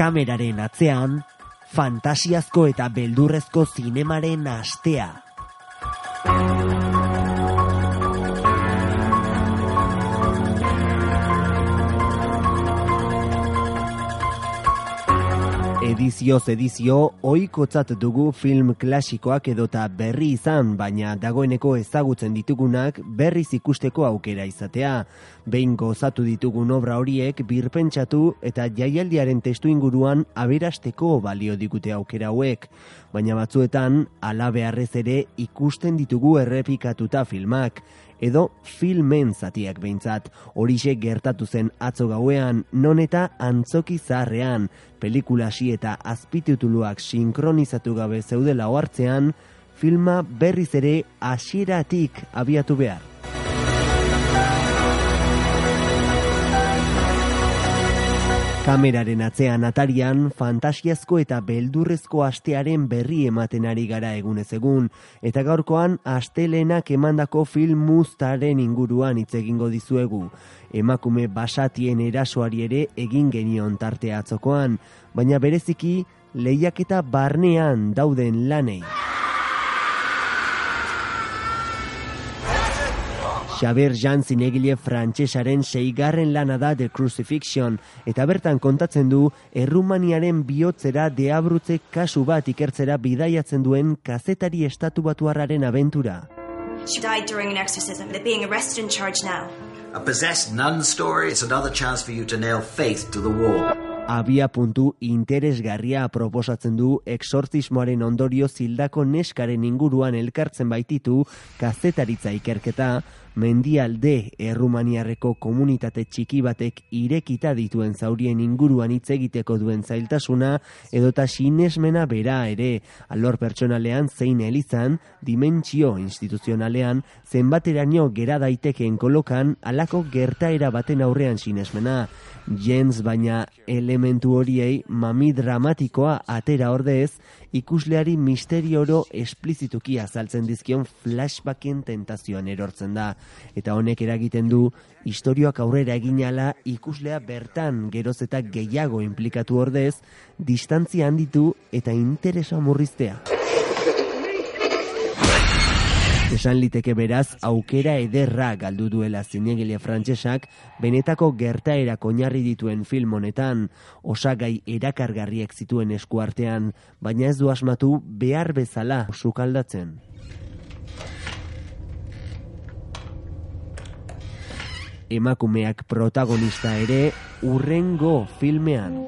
Kameraren atzean, fantasiazko eta beldurrezko zinemaren astea. Edizioz edizio ohikotzat dugu film klasikoak edota berri izan, baina dagoeneko ezagutzen ditugunak berriz ikusteko aukera izatea. Behin gozatu ditugun obra horiek birpentsatu eta jaialdiaren testu inguruan aberasteko balio digute aukera hauek. Baina batzuetan, alabearrez ere ikusten ditugu errepikatuta filmak edo filmen zatiak behintzat. Horixe gertatu zen atzo gauean, non eta antzoki zaharrean, pelikulasi eta azpitutuluak sinkronizatu gabe zeudela ohartzean, filma berriz ere hasieratik abiatu behar. Kameraren atzean atarian, fantasiazko eta beldurrezko astearen berri ematen ari gara egunez egun, eta gaurkoan astelenak emandako film muztaren inguruan hitz egingo dizuegu. Emakume basatien erasoari ere egin genion tarte atzokoan, baina bereziki lehiak eta barnean dauden lanei. Xaber Jan zinegile frantsesaren seigarren lana da The Crucifixion, eta bertan kontatzen du Errumaniaren bihotzera deabrutze kasu bat ikertzera bidaiatzen duen kazetari estatu batuarraren abentura. She died during an exorcism. They're being arrested and charged now. A possessed nun story is another chance for you to nail faith to the wall. Abia puntu interesgarria proposatzen du exorcismoaren ondorio zildako neskaren inguruan elkartzen baititu kazetaritza ikerketa, mendialde errumaniarreko komunitate txiki batek irekita dituen zaurien inguruan hitz egiteko duen zailtasuna edota sinesmena bera ere. Alor pertsonalean zein elizan dimentsio instituzionalean zenbateraino gera daitekeen kolokan alako gertaera baten aurrean sinesmena. Jens baina elementu horiei mami dramatikoa atera ordez ikusleari misterioro esplizituki azaltzen dizkion flashbacken tentazioan erortzen da. Eta honek eragiten du, historioak aurrera eginala ikuslea bertan geroz eta gehiago implikatu ordez, distantzia handitu eta interesa murriztea. Esan liteke beraz, aukera ederra galdu duela zinegile frantsesak benetako gertaera koinarri dituen film honetan, osagai erakargarriek zituen eskuartean, baina ez du asmatu behar bezala sukaldatzen. Emakumeak protagonista ere urrengo filmean.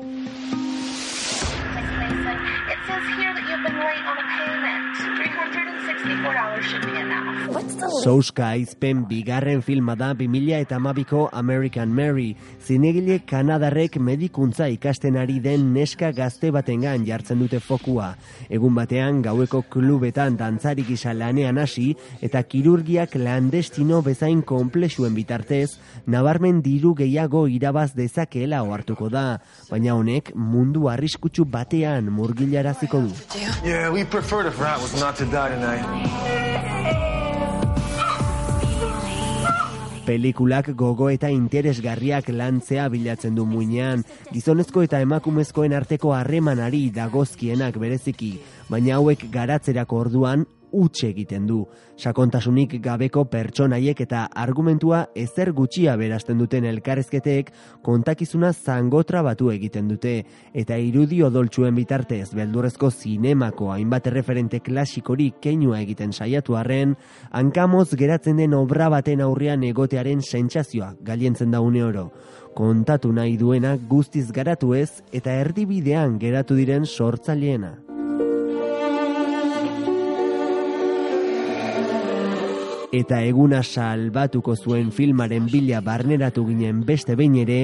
Souska aizpen bigarren filma da 2000 eta amabiko American Mary. Zinegile Kanadarrek medikuntza ikasten ari den neska gazte batengan jartzen dute fokua. Egun batean gaueko klubetan dantzarik gisa lanean hasi eta kirurgia klandestino bezain komplexuen bitartez, nabarmen diru gehiago irabaz dezakeela ohartuko da. Baina honek mundu arriskutsu batean murgilaraziko du. Yeah, we prefer was not to die tonight. Pelikulak gogo eta interesgarriak lantzea bilatzen du muinean, gizonezko eta emakumezkoen arteko harremanari dagozkienak bereziki, baina hauek garatzerako orduan utxe egiten du. Sakontasunik gabeko pertsonaiek eta argumentua ezer gutxia berazten duten elkarrezketek kontakizuna zangotra batu egiten dute eta irudi odoltsuen bitartez beldurrezko zinemako hainbat referente klasikori keinua egiten saiatu arren, hankamoz geratzen den obra baten aurrean egotearen sentsazioa galientzen da une oro. Kontatu nahi duena guztiz garatu ez eta erdibidean geratu diren sortzaileena. Eta eguna salbatuko zuen filmaren bila barneratu ginen beste behin ere,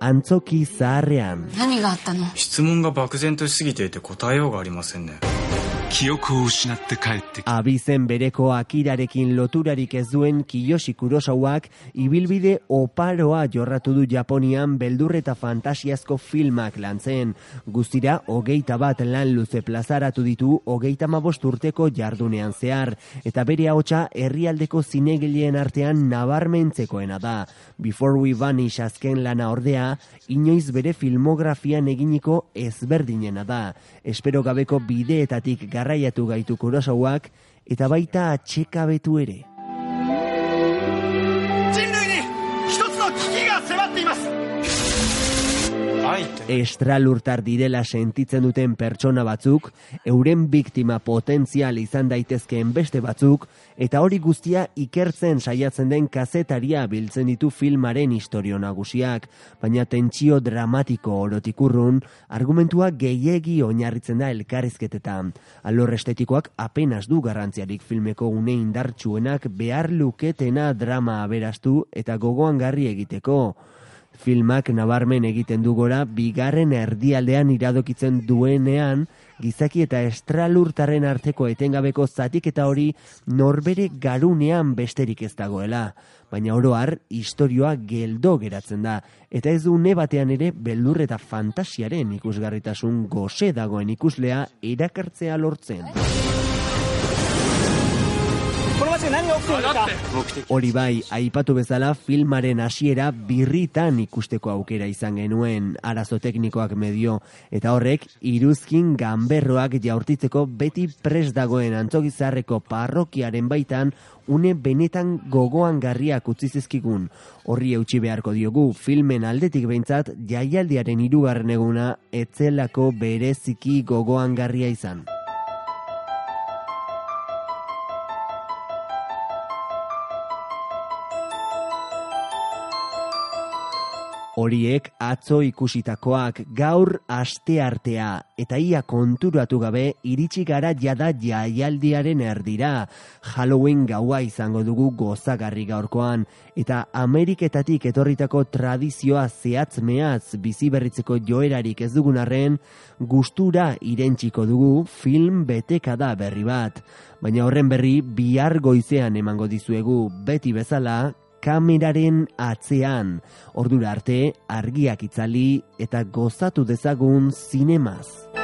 antzoki zaharrean. Nani ga atta no? Shitsumun ga bakuzento shigite ete kotae yo ga arimasen ne. Abizen bereko akirarekin loturarik ez duen Kiyoshi Kurosawak ibilbide oparoa jorratu du Japonian beldur eta fantasiazko filmak lantzen. Guztira, hogeita bat lan luze plazaratu ditu hogeita mabost urteko jardunean zehar, eta bere haotxa herrialdeko zinegileen artean nabarmentzekoena da. Before We Vanish azken lana ordea, inoiz bere filmografian eginiko ezberdinena da. Espero gabeko bideetatik garraiatu gaitu kurosauak, eta baita atxekabetu ere. Estralurtar direla sentitzen duten pertsona batzuk, euren biktima potentzial izan daitezkeen beste batzuk, eta hori guztia ikertzen saiatzen den kazetaria biltzen ditu filmaren historio nagusiak, baina tentsio dramatiko orotikurrun, argumentua gehiegi oinarritzen da elkarrizketetan. Alor estetikoak apenas du garrantziarik filmeko une indartsuenak behar luketena drama aberastu eta gogoan garri egiteko. Filmak nabarmen egiten du gora bigarren erdialdean iradokitzen duenean gizaki eta estralurtarren arteko etengabeko zatik eta hori norbere garunean besterik ez dagoela. Baina oro har, historioa geldo geratzen da, eta ez du ne batean ere beldur eta fantasiaren ikusgarritasun goze dagoen ikuslea erakartzea lortzen. Hori bai, aipatu bezala filmaren hasiera birritan ikusteko aukera izan genuen arazo teknikoak medio eta horrek iruzkin ganberroak jaurtitzeko beti pres dagoen antzogizarreko parrokiaren baitan une benetan gogoan garriak utzi zizkigun. Horri eutxi beharko diogu filmen aldetik behintzat jaialdiaren hirugarren eguna etzelako bereziki gogoan garria izan. Horiek atzo ikusitakoak gaur aste artea eta ia konturatu gabe iritsi gara jada jaialdiaren erdira. Halloween gaua izango dugu gozagarri gaurkoan eta Ameriketatik etorritako tradizioa zehatz mehatz bizi berritzeko joerarik ez dugun arren gustura irentsiko dugu film beteka da berri bat. Baina horren berri bihar goizean emango dizuegu beti bezala kameraren atzean, ordura arte argiak itzali eta gozatu dezagun zinemaz.